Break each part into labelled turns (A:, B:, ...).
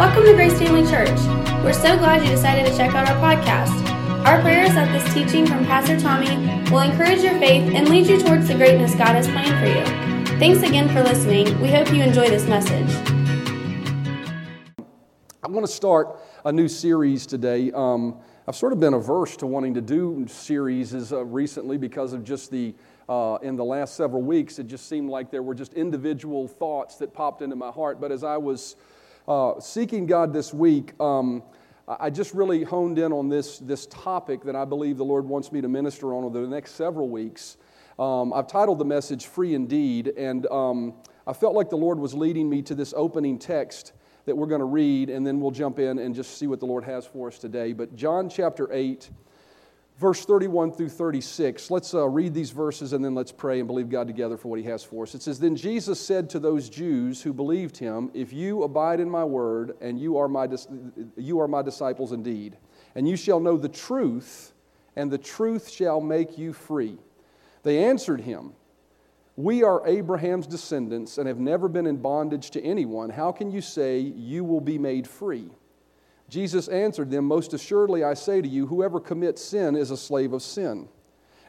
A: Welcome to Grace Family Church. We're so glad you decided to check out our podcast. Our prayer is that this teaching from Pastor Tommy will encourage your faith and lead you towards the greatness God has planned for you. Thanks again for listening. We hope you enjoy this message.
B: I want to start a new series today. Um, I've sort of been averse to wanting to do series uh, recently because of just the uh, in the last several weeks, it just seemed like there were just individual thoughts that popped into my heart. But as I was uh, seeking God this week, um, I just really honed in on this, this topic that I believe the Lord wants me to minister on over the next several weeks. Um, I've titled the message Free Indeed, and um, I felt like the Lord was leading me to this opening text that we're going to read, and then we'll jump in and just see what the Lord has for us today. But John chapter 8 verse 31 through 36. Let's uh, read these verses and then let's pray and believe God together for what He has for us. It says, Then Jesus said to those Jews who believed Him, If you abide in my word, and you are my, dis- you are my disciples indeed, and you shall know the truth, and the truth shall make you free. They answered him, We are Abraham's descendants and have never been in bondage to anyone. How can you say you will be made free? Jesus answered them, Most assuredly I say to you, whoever commits sin is a slave of sin.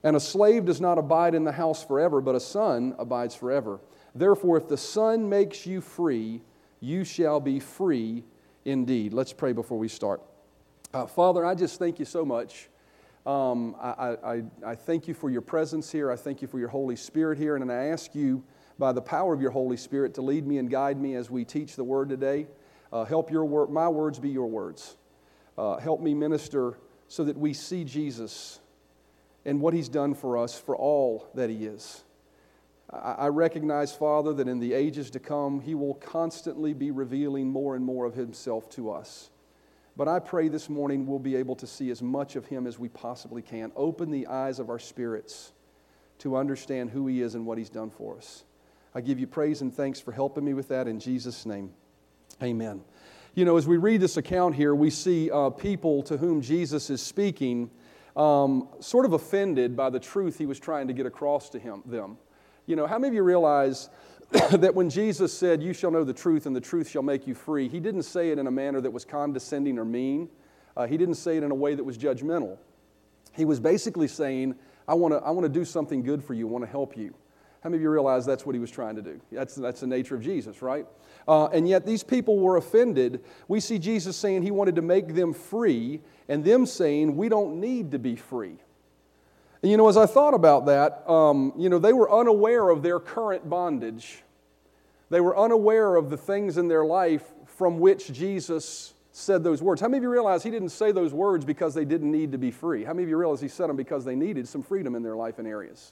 B: And a slave does not abide in the house forever, but a son abides forever. Therefore, if the Son makes you free, you shall be free indeed. Let's pray before we start. Uh, Father, I just thank you so much. Um, I, I, I thank you for your presence here. I thank you for your Holy Spirit here. And I ask you, by the power of your Holy Spirit, to lead me and guide me as we teach the word today. Uh, help your word, my words be your words. Uh, help me minister so that we see Jesus and what he's done for us for all that he is. I, I recognize, Father, that in the ages to come, he will constantly be revealing more and more of himself to us. But I pray this morning we'll be able to see as much of him as we possibly can. Open the eyes of our spirits to understand who he is and what he's done for us. I give you praise and thanks for helping me with that in Jesus' name. Amen. You know, as we read this account here, we see uh, people to whom Jesus is speaking um, sort of offended by the truth he was trying to get across to him, them. You know, how many of you realize that when Jesus said, You shall know the truth, and the truth shall make you free, he didn't say it in a manner that was condescending or mean. Uh, he didn't say it in a way that was judgmental. He was basically saying, I want to I wanna do something good for you, I want to help you. How many of you realize that's what he was trying to do? That's, that's the nature of Jesus, right? Uh, and yet these people were offended. We see Jesus saying he wanted to make them free, and them saying we don't need to be free. And you know, as I thought about that, um, you know, they were unaware of their current bondage. They were unaware of the things in their life from which Jesus said those words. How many of you realize he didn't say those words because they didn't need to be free? How many of you realize he said them because they needed some freedom in their life and areas?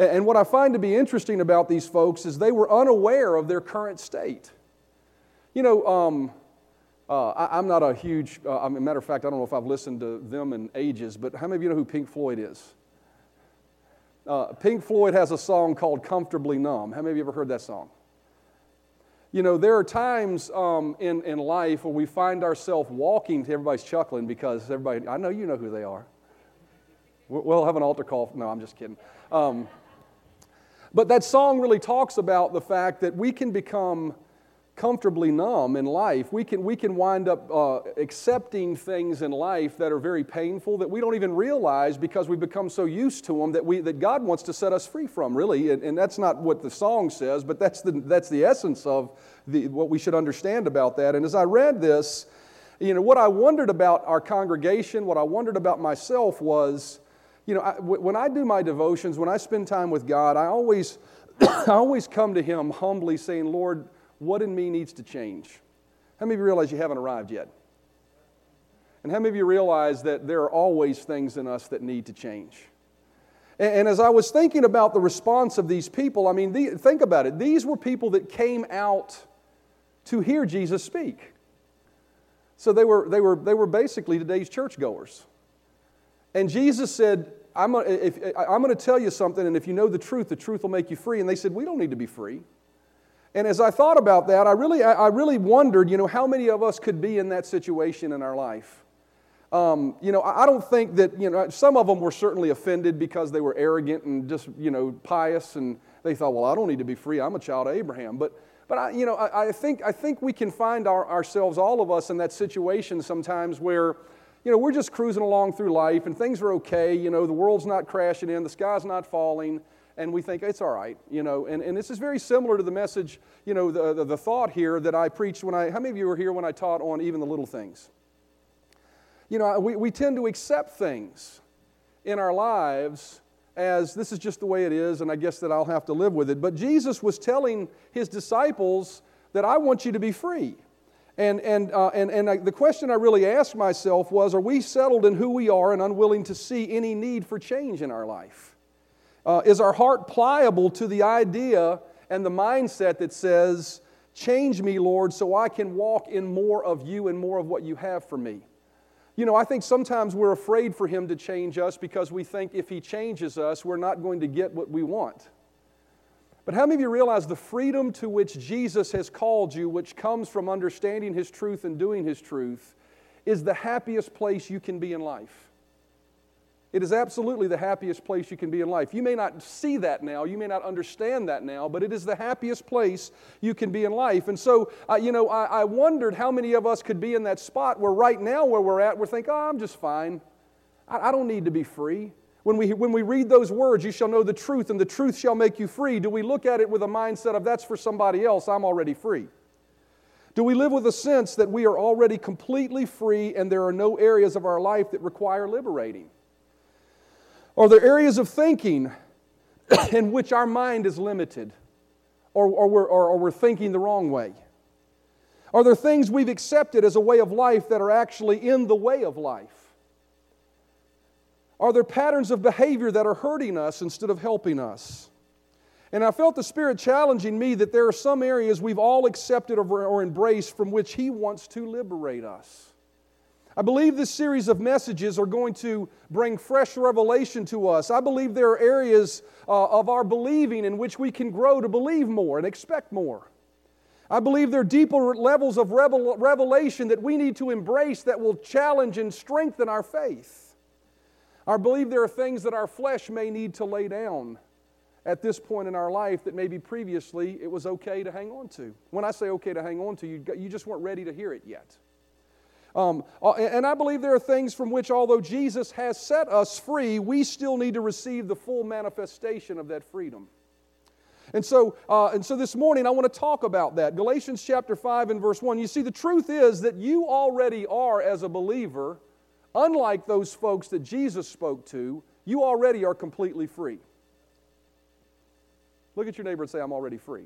B: And what I find to be interesting about these folks is they were unaware of their current state. You know, um, uh, I, am not a huge, uh, a matter of fact, I don't know if I've listened to them in ages, but how many of you know who Pink Floyd is? Uh, Pink Floyd has a song called Comfortably Numb. How many of you ever heard that song? You know, there are times um, in, in life where we find ourselves walking, to everybody's chuckling because everybody, I know you know who they are. We'll have an altar call. No, I'm just kidding. Um, but that song really talks about the fact that we can become comfortably numb in life. We can, we can wind up uh, accepting things in life that are very painful that we don't even realize because we've become so used to them that, we, that God wants to set us free from, really. And, and that's not what the song says, but that's the, that's the essence of the, what we should understand about that. And as I read this, you know, what I wondered about our congregation, what I wondered about myself was you know, I, when I do my devotions, when I spend time with God, I always, I always come to Him humbly saying, Lord, what in me needs to change? How many of you realize you haven't arrived yet? And how many of you realize that there are always things in us that need to change? And, and as I was thinking about the response of these people, I mean, the, think about it. These were people that came out to hear Jesus speak. So they were, they were, they were basically today's churchgoers. And Jesus said, I'm going to tell you something, and if you know the truth, the truth will make you free. And they said, We don't need to be free. And as I thought about that, I really, I really wondered, you know, how many of us could be in that situation in our life? Um, you know, I don't think that, you know, some of them were certainly offended because they were arrogant and just, you know, pious, and they thought, well, I don't need to be free. I'm a child of Abraham. But, but I, you know, I, I, think, I think we can find our, ourselves, all of us, in that situation sometimes where, you know, we're just cruising along through life and things are okay. You know, the world's not crashing in, the sky's not falling, and we think it's all right. You know, and, and this is very similar to the message, you know, the, the, the thought here that I preached when I, how many of you were here when I taught on even the little things? You know, we, we tend to accept things in our lives as this is just the way it is, and I guess that I'll have to live with it. But Jesus was telling his disciples that I want you to be free. And, and, uh, and, and I, the question I really asked myself was Are we settled in who we are and unwilling to see any need for change in our life? Uh, is our heart pliable to the idea and the mindset that says, Change me, Lord, so I can walk in more of you and more of what you have for me? You know, I think sometimes we're afraid for Him to change us because we think if He changes us, we're not going to get what we want. But how many of you realize the freedom to which Jesus has called you, which comes from understanding His truth and doing His truth, is the happiest place you can be in life? It is absolutely the happiest place you can be in life. You may not see that now, you may not understand that now, but it is the happiest place you can be in life. And so, uh, you know, I, I, wondered how many of us could be in that spot where right now, where we're at, we're thinking, oh, I'm just fine. I, I don't need to be free. When we, when we read those words, you shall know the truth, and the truth shall make you free, do we look at it with a mindset of that's for somebody else, I'm already free? Do we live with a sense that we are already completely free and there are no areas of our life that require liberating? Are there areas of thinking in which our mind is limited or, or, we're, or, or we're thinking the wrong way? Are there things we've accepted as a way of life that are actually in the way of life? Are there patterns of behavior that are hurting us instead of helping us? And I felt the Spirit challenging me that there are some areas we've all accepted or embraced from which He wants to liberate us. I believe this series of messages are going to bring fresh revelation to us. I believe there are areas uh, of our believing in which we can grow to believe more and expect more. I believe there are deeper levels of revel- revelation that we need to embrace that will challenge and strengthen our faith. I believe there are things that our flesh may need to lay down at this point in our life that maybe previously it was okay to hang on to. When I say okay to hang on to, you, you just weren't ready to hear it yet. Um, uh, and I believe there are things from which, although Jesus has set us free, we still need to receive the full manifestation of that freedom. And so, uh, and so this morning I want to talk about that. Galatians chapter 5 and verse 1. You see, the truth is that you already are, as a believer, unlike those folks that Jesus spoke to, you already are completely free. Look at your neighbor and say, I'm already free.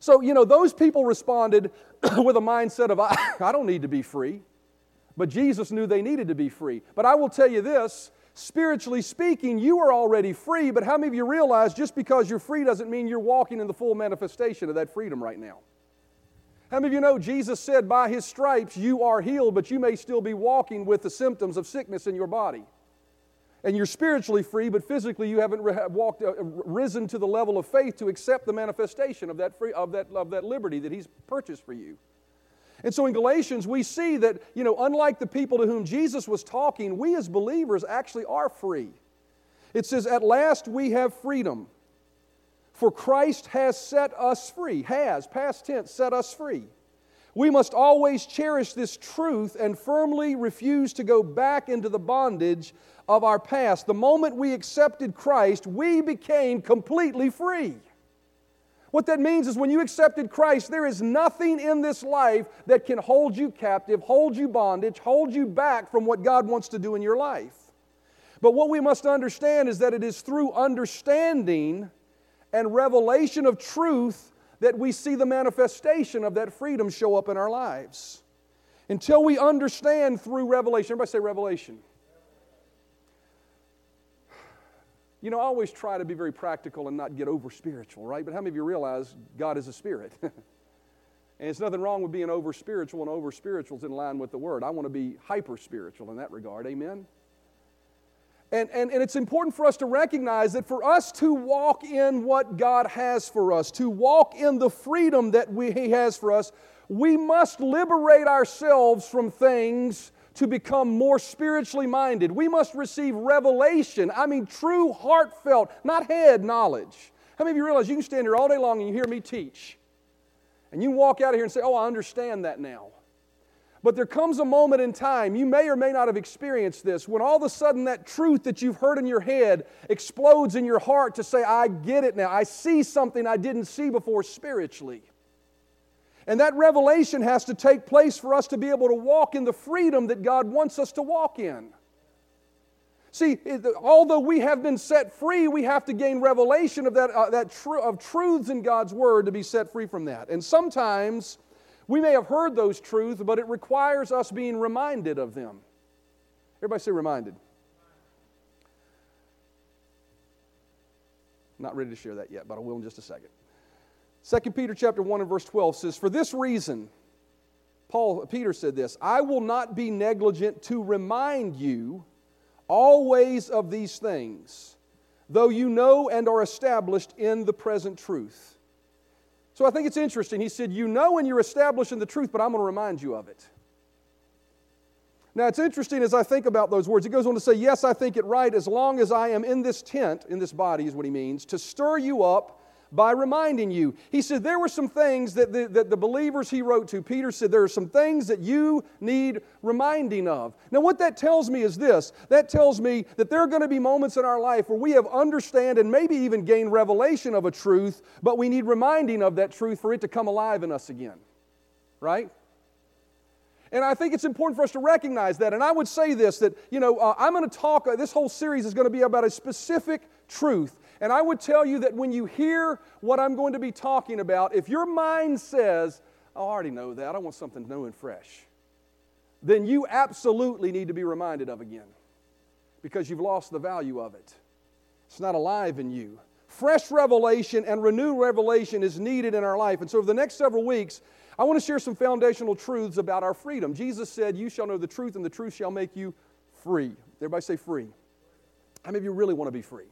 B: So, you know, those people responded with a mindset of, I, I don't need to be free. But Jesus knew they needed to be free. But I will tell you this spiritually speaking, you are already free, but how many of you realize just because you're free doesn't mean you're walking in the full manifestation of that freedom right now? How many of you know Jesus said, By his stripes you are healed, but you may still be walking with the symptoms of sickness in your body? and you're spiritually free, but physically you haven't walked, uh, risen to the level of faith to accept the manifestation of that, free, of, that, of that liberty that He's purchased for you. And so in Galatians, we see that, you know, unlike the people to whom Jesus was talking, we as believers actually are free. It says, At last we have freedom, for Christ has set us free. Has, past tense, set us free. We must always cherish this truth and firmly refuse to go back into the bondage of our past. The moment we accepted Christ, we became completely free. What that means is when you accepted Christ, there is nothing in this life that can hold you captive, hold you bondage, hold you back from what God wants to do in your life. But what we must understand is that it is through understanding and revelation of truth that we see the manifestation of that freedom show up in our lives. Until we understand through revelation, everybody say revelation. You know, I always try to be very practical and not get over spiritual, right? But how many of you realize God is a spirit? and it's nothing wrong with being over spiritual, and over spiritual is in line with the word. I want to be hyper spiritual in that regard. Amen? And, and, and it's important for us to recognize that for us to walk in what God has for us, to walk in the freedom that we, He has for us, we must liberate ourselves from things to become more spiritually minded. We must receive revelation. I mean, true, heartfelt, not head knowledge. How many of you realize you can stand here all day long and you hear me teach? And you walk out of here and say, Oh, I understand that now. But there comes a moment in time, you may or may not have experienced this, when all of a sudden that truth that you've heard in your head explodes in your heart to say, I get it now. I see something I didn't see before spiritually. And that revelation has to take place for us to be able to walk in the freedom that God wants us to walk in. See, although we have been set free, we have to gain revelation of that, uh, that tr- of truths in God's Word to be set free from that. And sometimes we may have heard those truths, but it requires us being reminded of them. Everybody say reminded. Not ready to share that yet, but I will in just a second. 2 Peter chapter 1 and verse 12 says, For this reason, Paul Peter said this, I will not be negligent to remind you always of these things, though you know and are established in the present truth. So I think it's interesting. He said, You know when you're establishing the truth, but I'm going to remind you of it. Now, it's interesting as I think about those words. He goes on to say, Yes, I think it right as long as I am in this tent, in this body is what he means, to stir you up by reminding you. He said there were some things that the, that the believers he wrote to, Peter said, there are some things that you need reminding of. Now, what that tells me is this that tells me that there are going to be moments in our life where we have understand and maybe even gain revelation of a truth, but we need reminding of that truth for it to come alive in us again. Right? And I think it's important for us to recognize that. And I would say this that, you know, uh, I'm going to talk, uh, this whole series is going to be about a specific truth and I would tell you that when you hear what I'm going to be talking about, if your mind says, oh, I already know that, I want something new and fresh, then you absolutely need to be reminded of again because you've lost the value of it. It's not alive in you. Fresh revelation and renewed revelation is needed in our life. And so, over the next several weeks, I want to share some foundational truths about our freedom. Jesus said, You shall know the truth, and the truth shall make you free. Everybody say free. How many of you really want to be free?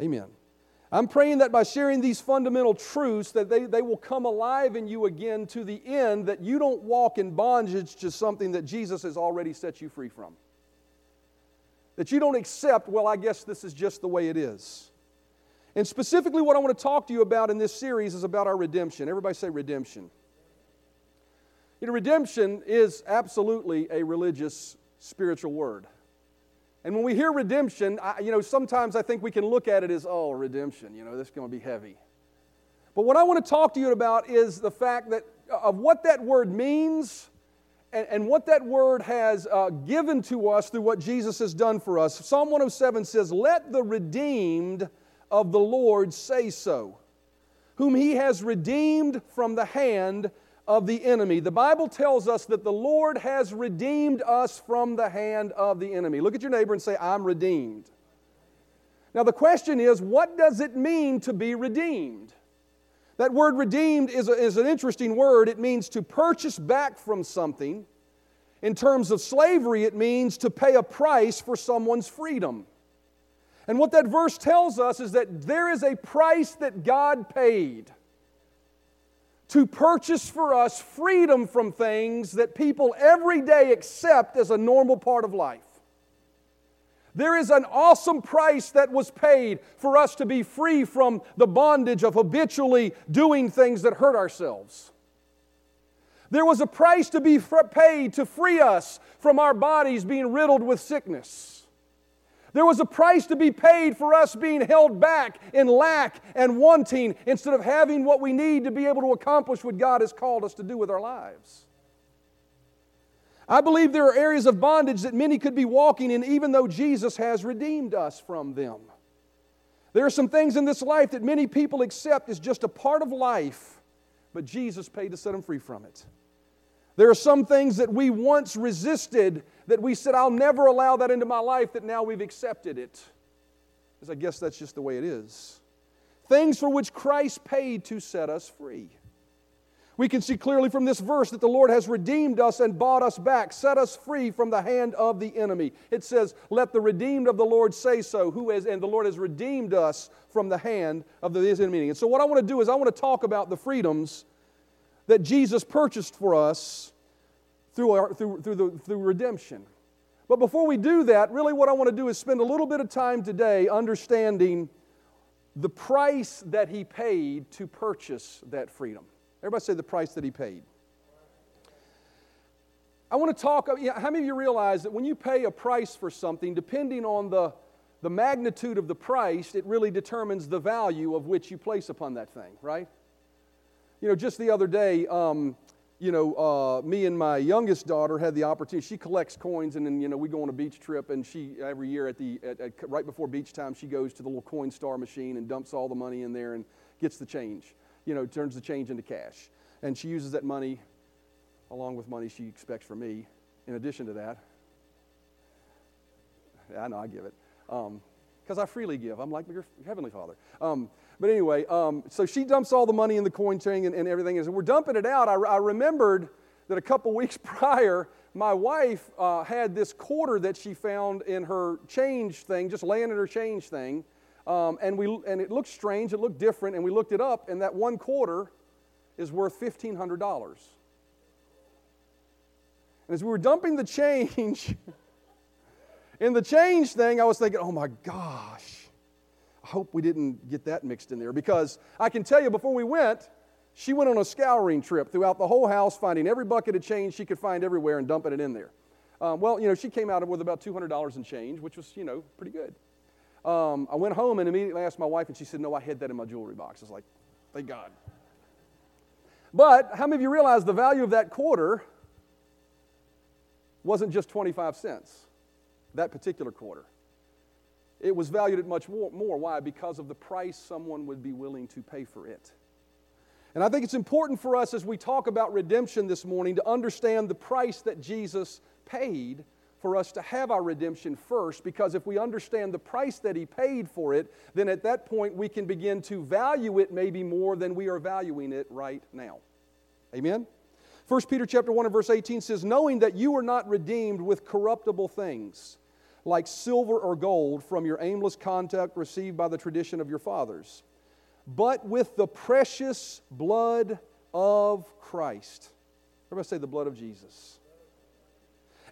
B: Amen. I'm praying that by sharing these fundamental truths that they, they will come alive in you again to the end that you don't walk in bondage to something that Jesus has already set you free from. That you don't accept, well, I guess this is just the way it is. And specifically, what I want to talk to you about in this series is about our redemption. Everybody say redemption. You know, redemption is absolutely a religious, spiritual word. And when we hear redemption, I, you know, sometimes I think we can look at it as, oh, redemption, you know, this is going to be heavy. But what I want to talk to you about is the fact that uh, of what that word means and, and what that word has uh, given to us through what Jesus has done for us. Psalm 107 says, Let the redeemed of the Lord say so, whom he has redeemed from the hand of the enemy. The Bible tells us that the Lord has redeemed us from the hand of the enemy. Look at your neighbor and say, I'm redeemed. Now, the question is, what does it mean to be redeemed? That word redeemed is, a, is an interesting word. It means to purchase back from something. In terms of slavery, it means to pay a price for someone's freedom. And what that verse tells us is that there is a price that God paid to purchase for us freedom from things that people every day accept as a normal part of life. There is an awesome price that was paid for us to be free from the bondage of habitually doing things that hurt ourselves. There was a price to be paid to free us from our bodies being riddled with sickness. There was a price to be paid for us being held back in lack and wanting instead of having what we need to be able to accomplish what God has called us to do with our lives. I believe there are areas of bondage that many could be walking in, even though Jesus has redeemed us from them. There are some things in this life that many people accept as just a part of life, but Jesus paid to set them free from it. There are some things that we once resisted that we said, I'll never allow that into my life, that now we've accepted it. Because I guess that's just the way it is. Things for which Christ paid to set us free. We can see clearly from this verse that the Lord has redeemed us and bought us back, set us free from the hand of the enemy. It says, Let the redeemed of the Lord say so, who has, and the Lord has redeemed us from the hand of the enemy. And so, what I want to do is, I want to talk about the freedoms that Jesus purchased for us through, our, through, through, the, through redemption. But before we do that, really what I want to do is spend a little bit of time today understanding the price that he paid to purchase that freedom. Everybody say the price that he paid. I want to talk. How many of you realize that when you pay a price for something, depending on the, the magnitude of the price, it really determines the value of which you place upon that thing, right? You know, just the other day, um, you know, uh, me and my youngest daughter had the opportunity. She collects coins, and then you know we go on a beach trip, and she every year at the at, at, right before beach time, she goes to the little Coinstar machine and dumps all the money in there and gets the change. You know, turns the change into cash, and she uses that money along with money she expects from me. In addition to that, I know I give it because um, I freely give. I'm like your heavenly Father. Um, but anyway, um, so she dumps all the money in the coin thing and, and everything. And we're dumping it out, I, I remembered that a couple weeks prior, my wife uh, had this quarter that she found in her change thing, just laying in her change thing. Um, and, we, and it looked strange, it looked different, and we looked it up, and that one quarter is worth $1,500. And as we were dumping the change in the change thing, I was thinking, oh my gosh, hope we didn't get that mixed in there because I can tell you before we went, she went on a scouring trip throughout the whole house, finding every bucket of change she could find everywhere and dumping it in there. Um, well, you know, she came out with about $200 in change, which was, you know, pretty good. Um, I went home and immediately asked my wife, and she said, No, I hid that in my jewelry box. I was like, Thank God. But how many of you realize the value of that quarter wasn't just 25 cents, that particular quarter? It was valued at much more, more. Why? Because of the price someone would be willing to pay for it. And I think it's important for us as we talk about redemption this morning to understand the price that Jesus paid for us to have our redemption first, because if we understand the price that He paid for it, then at that point we can begin to value it maybe more than we are valuing it right now. Amen? 1 Peter chapter 1 and verse 18 says, Knowing that you are not redeemed with corruptible things like silver or gold from your aimless conduct received by the tradition of your fathers, but with the precious blood of Christ. Everybody say the blood of Jesus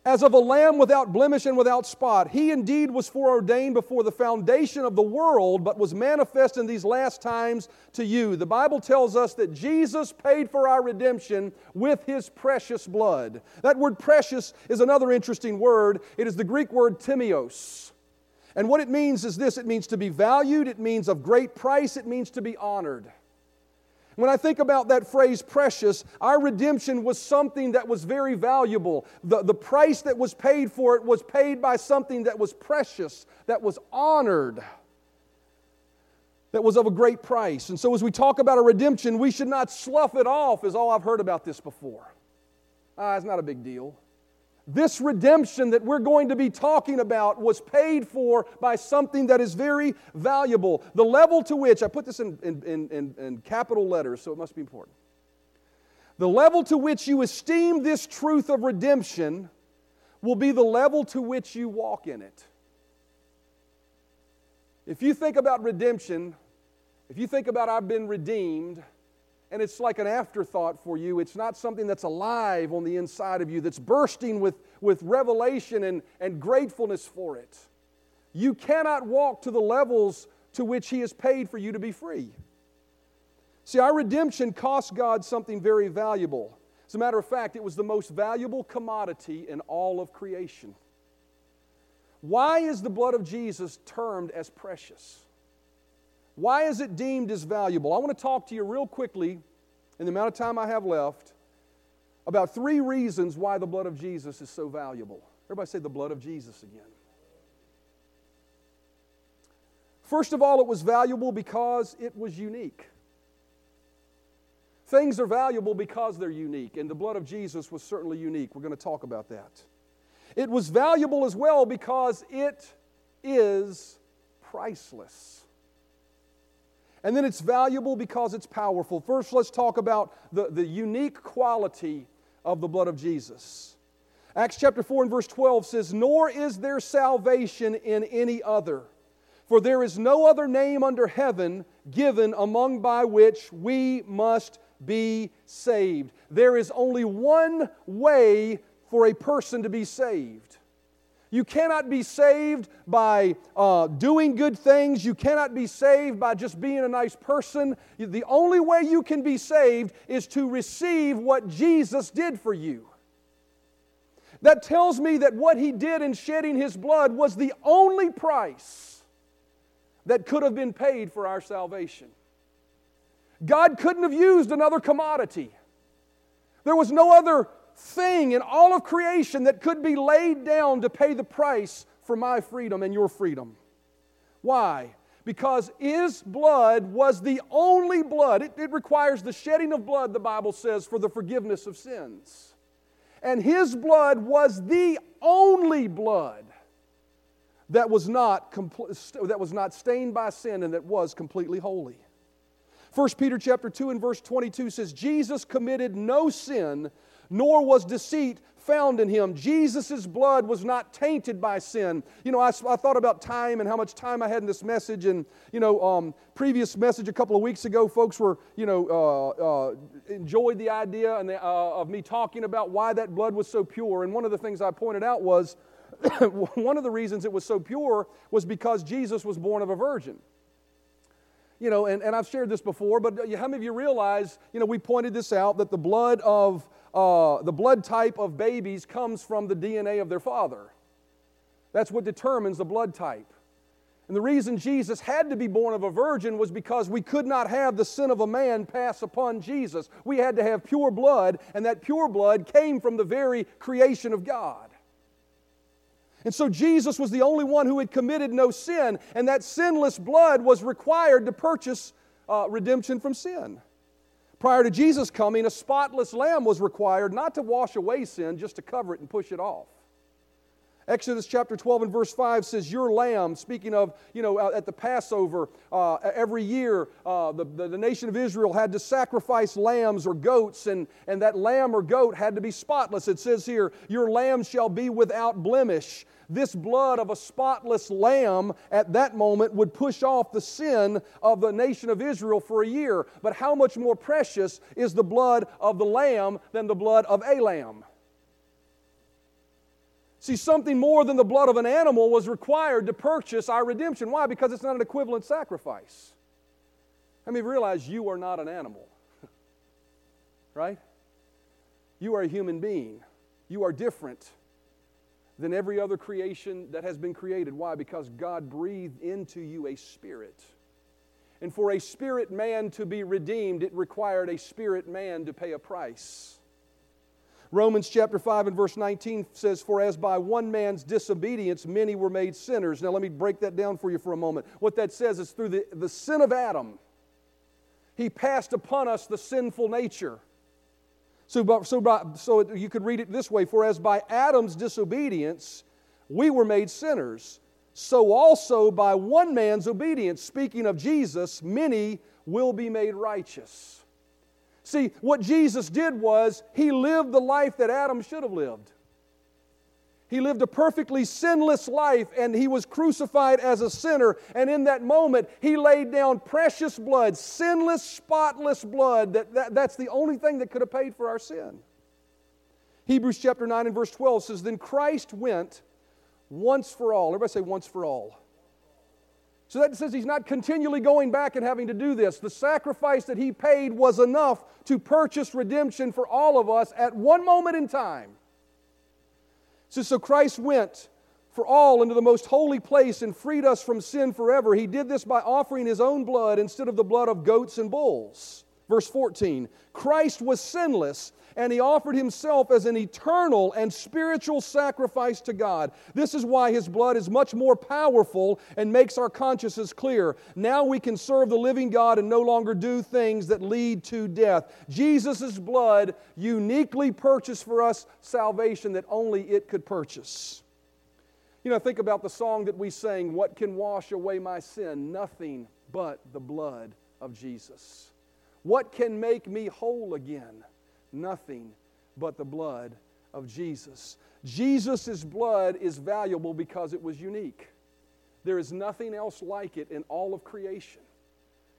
B: as of a lamb without blemish and without spot. He indeed was foreordained before the foundation of the world, but was manifest in these last times to you. The Bible tells us that Jesus paid for our redemption with his precious blood. That word precious is another interesting word. It is the Greek word timios. And what it means is this it means to be valued, it means of great price, it means to be honored. When I think about that phrase precious, our redemption was something that was very valuable. The, the price that was paid for it was paid by something that was precious, that was honored, that was of a great price. And so as we talk about a redemption, we should not slough it off, as all I've heard about this before. Ah, it's not a big deal. This redemption that we're going to be talking about was paid for by something that is very valuable. The level to which, I put this in, in, in, in, capital letters, so it must be important. The level to which you esteem this truth of redemption will be the level to which you walk in it. If you think about redemption, if you think about I've been redeemed, and it's like an afterthought for you. It's not something that's alive on the inside of you, that's bursting with, with revelation and, and gratefulness for it. You cannot walk to the levels to which He has paid for you to be free. See, our redemption cost God something very valuable. As a matter of fact, it was the most valuable commodity in all of creation. Why is the blood of Jesus termed as precious? Why is it deemed as valuable? I want to talk to you real quickly, in the amount of time I have left, about three reasons why the blood of Jesus is so valuable. Everybody say the blood of Jesus again. First of all, it was valuable because it was unique. Things are valuable because they're unique, and the blood of Jesus was certainly unique. We're going to talk about that. It was valuable as well because it is priceless. And then it's valuable because it's powerful. First, let's talk about the, the unique quality of the blood of Jesus. Acts chapter 4 and verse 12 says, Nor is there salvation in any other, for there is no other name under heaven given among by which we must be saved. There is only one way for a person to be saved. You cannot be saved by uh, doing good things. You cannot be saved by just being a nice person. The only way you can be saved is to receive what Jesus did for you. That tells me that what he did in shedding his blood was the only price that could have been paid for our salvation. God couldn't have used another commodity. There was no other thing in all of creation that could be laid down to pay the price for my freedom and your freedom. Why? Because His blood was the only blood. It, it, requires the shedding of blood, the Bible says, for the forgiveness of sins. And His blood was the only blood that was not, compl- that was not stained by sin and that was completely holy. 1 Peter chapter 2 and verse 22 says, Jesus committed no sin nor was deceit found in him. Jesus' blood was not tainted by sin. You know, I, I, thought about time and how much time I had in this message. And, you know, um, previous message a couple of weeks ago, folks were, you know, uh, uh, enjoyed the idea and the, uh, of me talking about why that blood was so pure. And one of the things I pointed out was one of the reasons it was so pure was because Jesus was born of a virgin you know, and, and I've shared this before, but how many of you realize, you know, we pointed this out that the blood of uh, the blood type of babies comes from the DNA of their father. That's what determines the blood type. And the reason Jesus had to be born of a virgin was because we could not have the sin of a man pass upon Jesus. We had to have pure blood, and that pure blood came from the very creation of God. And so Jesus was the only one who had committed no sin, and that sinless blood was required to purchase uh, redemption from sin. Prior to Jesus coming, a spotless lamb was required not to wash away sin, just to cover it and push it off. Exodus chapter 12 and verse 5 says, Your lamb, speaking of, you know, at the Passover, uh, every year uh, the, the, the, nation of Israel had to sacrifice lambs or goats, and, and that lamb or goat had to be spotless. It says here, Your lamb shall be without blemish. This blood of a spotless lamb at that moment would push off the sin of the nation of Israel for a year. But how much more precious is the blood of the lamb than the blood of a lamb? See, something more than the blood of an animal was required to purchase our redemption. Why? Because it's not an equivalent sacrifice. How many realize you are not an animal? right? You are a human being. You are different than every other creation that has been created. Why? Because God breathed into you a spirit. And for a spirit man to be redeemed, it required a spirit man to pay a price. Romans chapter 5 and verse 19 says, For as by one man's disobedience many were made sinners. Now let me break that down for you for a moment. What that says is through the, the sin of Adam, he passed upon us the sinful nature. So, so, so you could read it this way For as by Adam's disobedience we were made sinners, so also by one man's obedience, speaking of Jesus, many will be made righteous. See, what Jesus did was he lived the life that Adam should have lived. He lived a perfectly sinless life and he was crucified as a sinner. And in that moment, he laid down precious blood, sinless, spotless blood. That, that, that's the only thing that could have paid for our sin. Hebrews chapter 9 and verse 12 says, Then Christ went once for all. Everybody say once for all. So that says he's not continually going back and having to do this. The sacrifice that he paid was enough to purchase redemption for all of us at one moment in time. So, so Christ went for all into the most holy place and freed us from sin forever. He did this by offering his own blood instead of the blood of goats and bulls. Verse 14 Christ was sinless and he offered himself as an eternal and spiritual sacrifice to God. This is why his blood is much more powerful and makes our consciences clear. Now we can serve the living God and no longer do things that lead to death. Jesus' blood uniquely purchased for us salvation that only it could purchase. You know, think about the song that we sang, What Can Wash Away My Sin? Nothing but the blood of Jesus. What can make me whole again? nothing but the blood of Jesus. Jesus' blood is valuable because it was unique. There is nothing else like it in all of creation,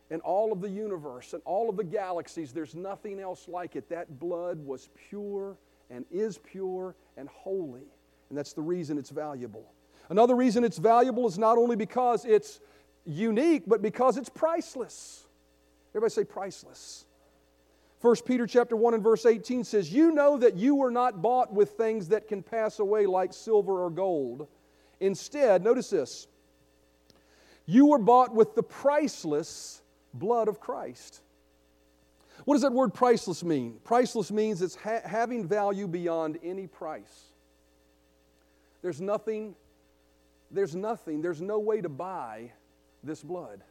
B: in all of the universe, in all of the galaxies. There's nothing else like it. That blood was pure and is pure and holy. And that's the reason it's valuable. Another reason it's valuable is not only because it's unique, but because it's priceless. Everybody say priceless. 1 Peter chapter 1 and verse 18 says, "You know that you were not bought with things that can pass away like silver or gold. Instead, notice this. You were bought with the priceless blood of Christ." What does that word priceless mean? Priceless means it's ha- having value beyond any price. There's nothing there's nothing, there's no way to buy this blood.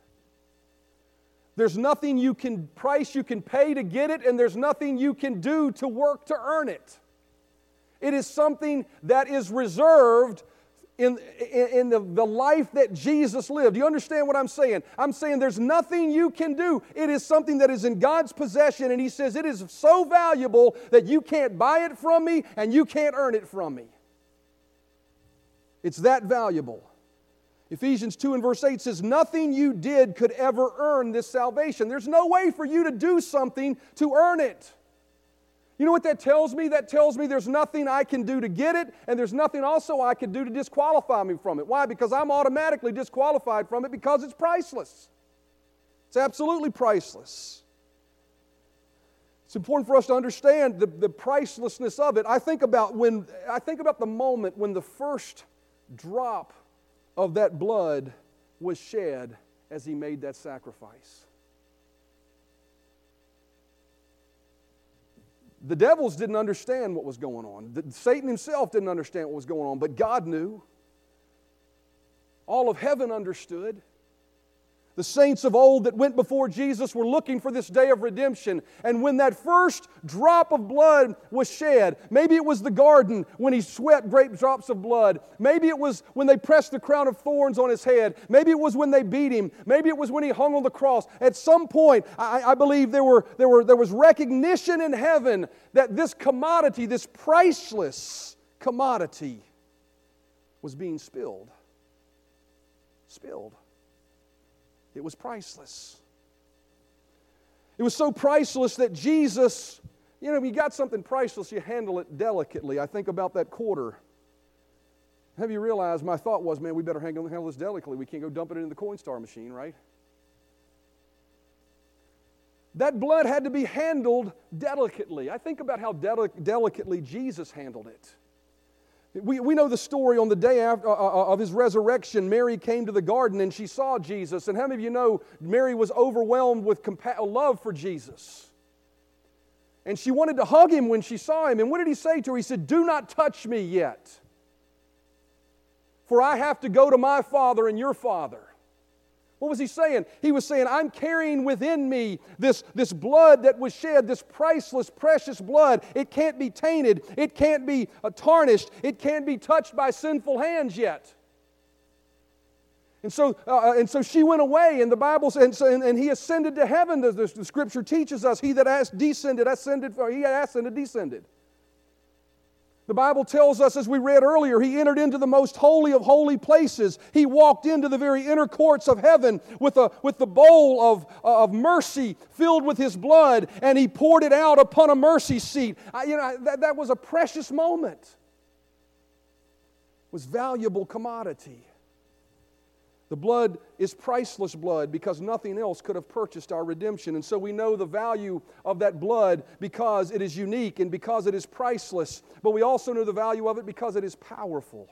B: There's nothing you can price you can pay to get it, and there's nothing you can do to work to earn it. It is something that is reserved in, in, the, the life that Jesus lived. Do you understand what I'm saying? I'm saying there's nothing you can do. It is something that is in God's possession, and He says it is so valuable that you can't buy it from me and you can't earn it from me. It's that valuable. Ephesians 2 and verse 8 says, Nothing you did could ever earn this salvation. There's no way for you to do something to earn it. You know what that tells me? That tells me there's nothing I can do to get it, and there's nothing also I can do to disqualify me from it. Why? Because I'm automatically disqualified from it because it's priceless. It's absolutely priceless. It's important for us to understand the, the pricelessness of it. I think about when I think about the moment when the first drop of that blood was shed as he made that sacrifice. The devils didn't understand what was going on. The, Satan himself didn't understand what was going on, but God knew. All of heaven understood. The saints of old that went before Jesus were looking for this day of redemption. And when that first drop of blood was shed, maybe it was the garden when he sweat great drops of blood. Maybe it was when they pressed the crown of thorns on his head. Maybe it was when they beat him. Maybe it was when he hung on the cross. At some point, I, I believe there, were, there, were, there was recognition in heaven that this commodity, this priceless commodity, was being spilled. Spilled. It was priceless. It was so priceless that Jesus, you know, you got something priceless, you handle it delicately. I think about that quarter. Have you realized my thought was, man, we better handle, this delicately. We can't go dump it in the Coinstar machine, right? That blood had to be handled delicately. I think about how delicately Jesus handled it. We, we know the story on the day after, uh, uh, of his resurrection. Mary came to the garden and she saw Jesus. And how many of you know Mary was overwhelmed with compa- love for Jesus? And she wanted to hug him when she saw him. And what did he say to her? He said, Do not touch me yet, for I have to go to my father and your father. What was he saying? He was saying, I'm carrying within me this, this blood that was shed, this priceless, precious blood. It can't be tainted, it can't be uh, tarnished, it can't be touched by sinful hands yet. And so, uh, uh and so she went away, and the Bible says, and, so, and, and he ascended to heaven. The, the, the, Scripture teaches us, he that has descended, ascended, or he ascended, descended. The Bible tells us, as we read earlier, he entered into the most holy of holy places. He walked into the very inner courts of heaven with, a, with the bowl of, uh, of mercy filled with his blood, and he poured it out upon a mercy seat. I, you know, that, that was a precious moment. It was valuable commodity. The blood is priceless blood because nothing else could have purchased our redemption. And so we know the value of that blood because it is unique and because it is priceless. But we also know the value of it because it is powerful.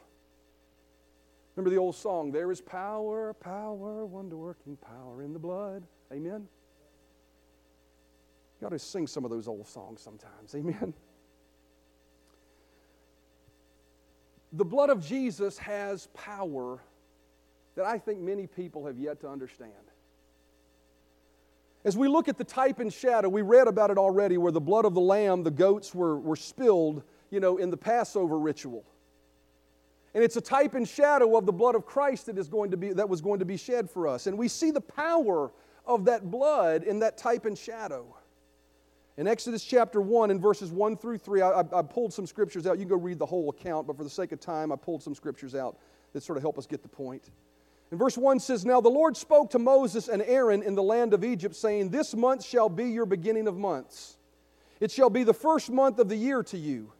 B: Remember the old song, There is power, power, wonder working power in the blood. Amen? You ought to sing some of those old songs sometimes. Amen? The blood of Jesus has power that I think many people have yet to understand. As we look at the type and shadow, we read about it already where the blood of the lamb, the goats were, were spilled, you know, in the Passover ritual. And it's a type and shadow of the blood of Christ that, is going to be, that was going to be shed for us. And we see the power of that blood in that type and shadow. In Exodus chapter 1, in verses 1 through 3, I, I, I pulled some scriptures out. You can go read the whole account, but for the sake of time, I pulled some scriptures out that sort of help us get the point. And verse 1 says, Now the Lord spoke to Moses and Aaron in the land of Egypt, saying, This month shall be your beginning of months. It shall be the first month of the year to you.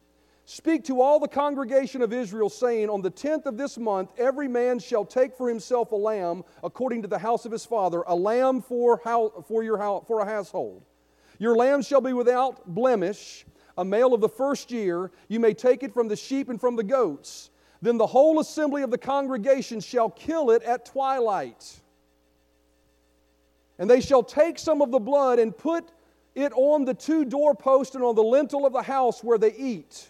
B: Speak to all the congregation of Israel, saying, On the tenth of this month, every man shall take for himself a lamb according to the house of his father, a lamb for, how, for, your, for a household. Your lamb shall be without blemish, a male of the first year. You may take it from the sheep and from the goats. Then the whole assembly of the congregation shall kill it at twilight. And they shall take some of the blood and put it on the two doorposts and on the lintel of the house where they eat.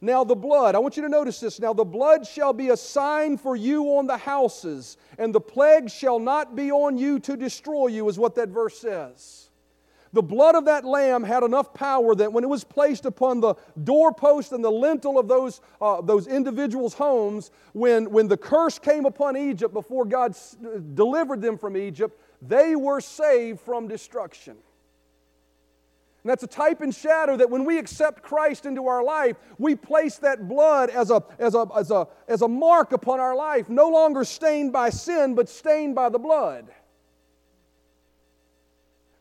B: Now, the blood, I want you to notice this. Now, the blood shall be a sign for you on the houses, and the plague shall not be on you to destroy you, is what that verse says. The blood of that lamb had enough power that when it was placed upon the doorpost and the lintel of those, uh, those individuals' homes, when, when the curse came upon Egypt before God delivered them from Egypt, they were saved from destruction. And that's a type and shadow that when we accept Christ into our life, we place that blood as a, as a, as a, as a mark upon our life, no longer stained by sin, but stained by the blood.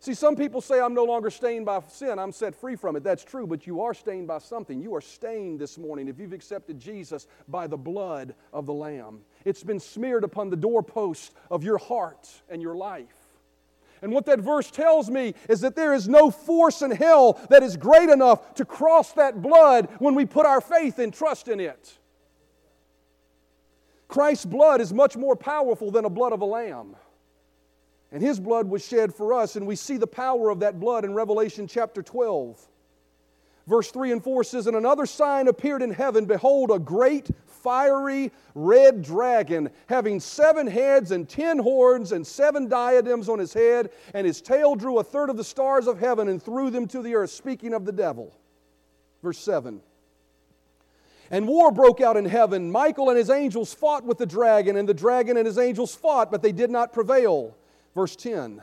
B: See, some people say, I'm no longer stained by sin, I'm set free from it. That's true, but you are stained by something. You are stained this morning, if you've accepted Jesus, by the blood of the Lamb. It's been smeared upon the doorpost of your heart and your life. And what that verse tells me is that there is no force in hell that is great enough to cross that blood when we put our faith and trust in it. Christ's blood is much more powerful than a blood of a lamb. And his blood was shed for us, and we see the power of that blood in Revelation chapter 12. Verse 3 and 4 says, And another sign appeared in heaven. Behold, a great fiery red dragon, having seven heads and ten horns and seven diadems on his head, and his tail drew a third of the stars of heaven and threw them to the earth. Speaking of the devil. Verse 7. And war broke out in heaven. Michael and his angels fought with the dragon, and the dragon and his angels fought, but they did not prevail. Verse 10.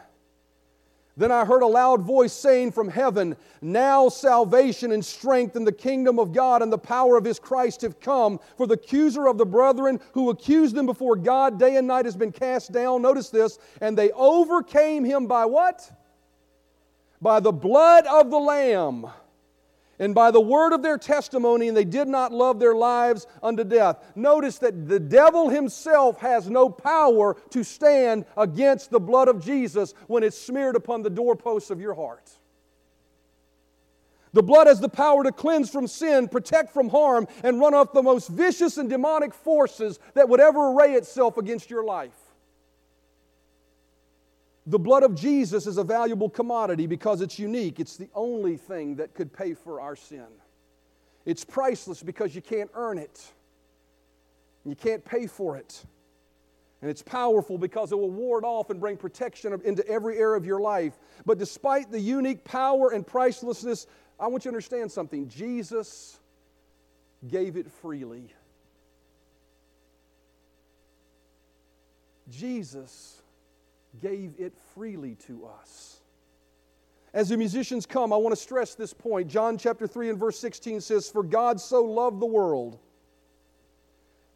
B: Then I heard a loud voice saying from heaven, Now salvation and strength and the kingdom of God and the power of his Christ have come. For the accuser of the brethren who accused them before God day and night has been cast down. Notice this. And they overcame him by what? By the blood of the Lamb and by the word of their testimony, and they did not love their lives unto death. Notice that the devil himself has no power to stand against the blood of Jesus when it's smeared upon the doorposts of your heart. The blood has the power to cleanse from sin, protect from harm, and run off the most vicious and demonic forces that would ever array itself against your life. The blood of Jesus is a valuable commodity because it's unique. It's the only thing that could pay for our sin. It's priceless because you can't earn it, you can't pay for it. And it's powerful because it will ward off and bring protection into every area of your life. But despite the unique power and pricelessness, I want you to understand something. Jesus gave it freely. Jesus gave it freely to us. As the musicians come, I want to stress this point. John chapter 3 and verse 16 says, For God so loved the world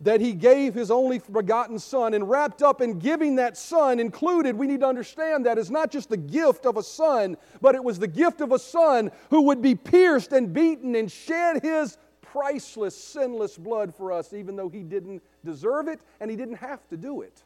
B: that he gave his only begotten Son, and wrapped up in giving that Son included, we need to understand that is not just the gift of a Son, but it was the gift of a Son who would be pierced and beaten and shed his priceless, sinless blood for us, even though he didn't deserve it and he didn't have to do it.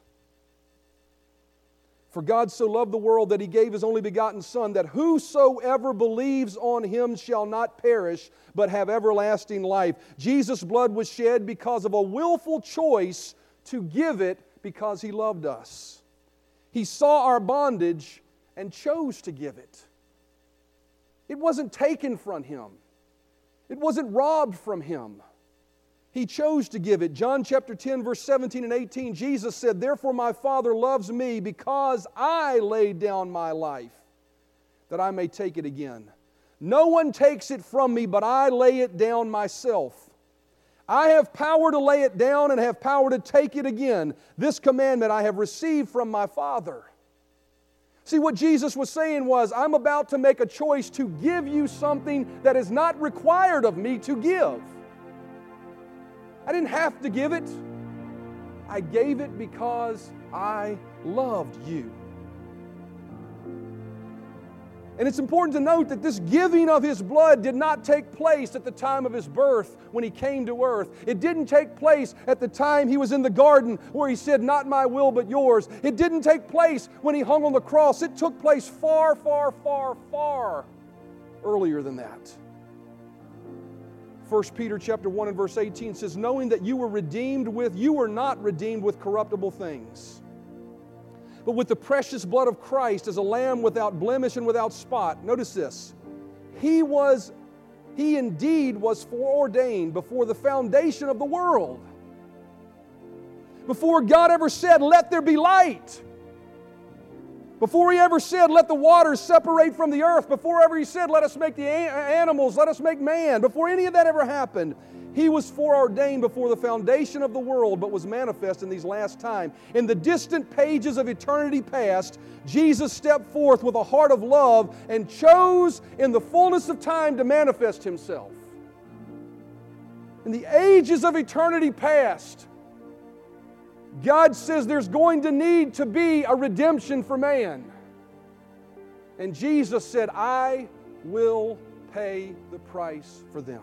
B: For God so loved the world that he gave his only begotten Son, that whosoever believes on him shall not perish, but have everlasting life. Jesus' blood was shed because of a willful choice to give it because he loved us. He saw our bondage and chose to give it. It wasn't taken from him, it wasn't robbed from him. He chose to give it. John chapter 10, verse 17 and 18, Jesus said, Therefore my Father loves me because I laid down my life that I may take it again. No one takes it from me, but I lay it down myself. I have power to lay it down and have power to take it again. This commandment I have received from my Father. See, what Jesus was saying was, I'm about to make a choice to give you something that is not required of me to give. I didn't have to give it. I gave it because I loved you. And it's important to note that this giving of his blood did not take place at the time of his birth when he came to earth. It didn't take place at the time he was in the garden where he said, Not my will, but yours. It didn't take place when he hung on the cross. It took place far, far, far, far earlier than that. 1 Peter chapter 1 and verse 18 says, Knowing that you were redeemed with, you were not redeemed with corruptible things but with the precious blood of Christ as a lamb without blemish and without spot. Notice this. He was, he indeed was foreordained before the foundation of the world. Before God ever said, Let there be light. Before he ever said, Let the waters separate from the earth. Before ever he said, Let us make the animals, let us make man. Before any of that ever happened, he was foreordained before the foundation of the world, but was manifest in these last times. In the distant pages of eternity past, Jesus stepped forth with a heart of love and chose in the fullness of time to manifest himself. In the ages of eternity past, God says there's going to need to be a redemption for man. And Jesus said, I will pay the price for them.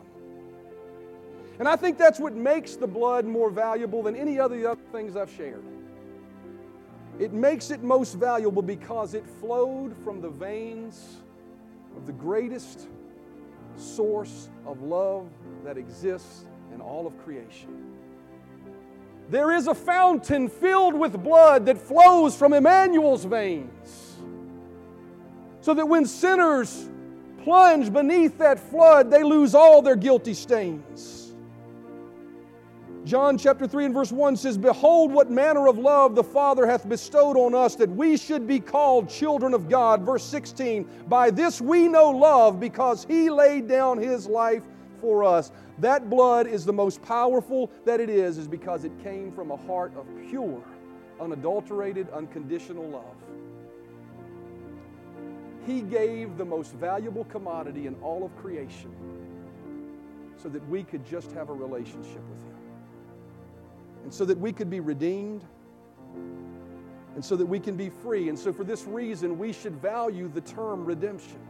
B: And I think that's what makes the blood more valuable than any other things I've shared. It makes it most valuable because it flowed from the veins of the greatest source of love that exists in all of creation. There is a fountain filled with blood that flows from Emmanuel's veins. So that when sinners plunge beneath that flood, they lose all their guilty stains. John chapter 3 and verse 1 says, Behold, what manner of love the Father hath bestowed on us that we should be called children of God. Verse 16, By this we know love because He laid down His life for us. That blood is the most powerful that it is, is because it came from a heart of pure, unadulterated, unconditional love. He gave the most valuable commodity in all of creation so that we could just have a relationship with Him and so that we could be redeemed and so that we can be free. And so, for this reason, we should value the term redemption.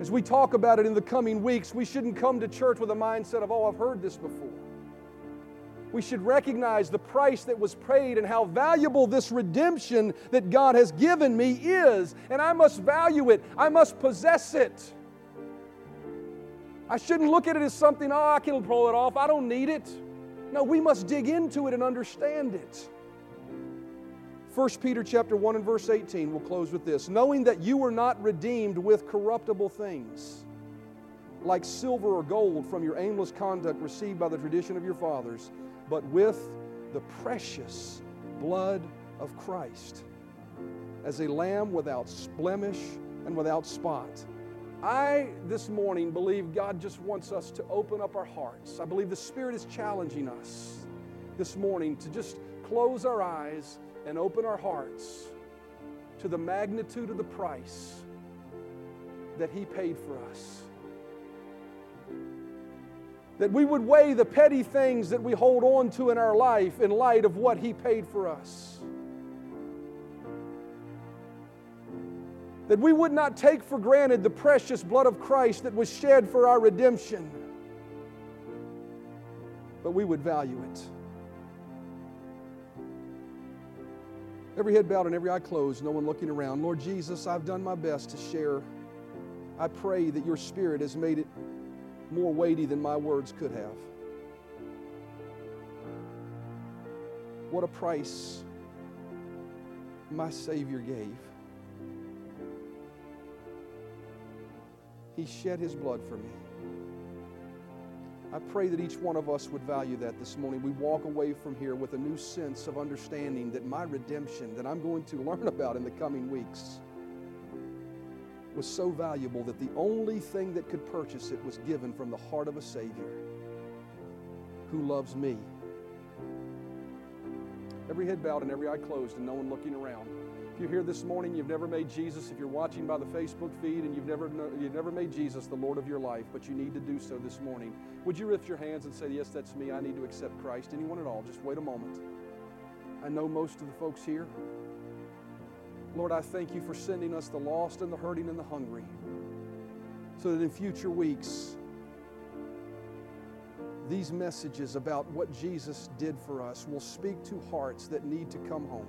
B: As we talk about it in the coming weeks, we shouldn't come to church with a mindset of, oh, I've heard this before. We should recognize the price that was paid and how valuable this redemption that God has given me is. And I must value it, I must possess it. I shouldn't look at it as something, oh, I can pull it off, I don't need it. No, we must dig into it and understand it. 1 Peter chapter 1 and verse 18, we'll close with this. Knowing that you were not redeemed with corruptible things, like silver or gold from your aimless conduct received by the tradition of your fathers, but with the precious blood of Christ, as a lamb without blemish and without spot I, this morning, believe God just wants us to open up our hearts. I believe the Spirit is challenging us this morning to just close our eyes and open our hearts to the magnitude of the price that He paid for us. That we would weigh the petty things that we hold on to in our life in light of what He paid for us. that we would not take for granted the precious blood of Christ that was shed for our redemption, but we would value it. Every head bowed and every eye closed, no one looking around. Lord Jesus, I've done my best to share. I pray that your Spirit has made it more weighty than my words could have. What a price my Savior gave. He shed his blood for me. I pray that each one of us would value that this morning. We walk away from here with a new sense of understanding that my redemption, that I'm going to learn about in the coming weeks, was so valuable that the only thing that could purchase it was given from the heart of a Savior who loves me. Every head bowed and every eye closed, and no one looking around. If you're here this morning, you've never made Jesus, if you're watching by the Facebook feed and you've never, you've never made Jesus the Lord of your life, but you need to do so this morning, would you lift your hands and say, Yes, that's me. I need to accept Christ? Anyone at all? Just wait a moment. I know most of the folks here. Lord, I thank you for sending us the lost and the hurting and the hungry so that in future weeks, these messages about what Jesus did for us will speak to hearts that need to come home.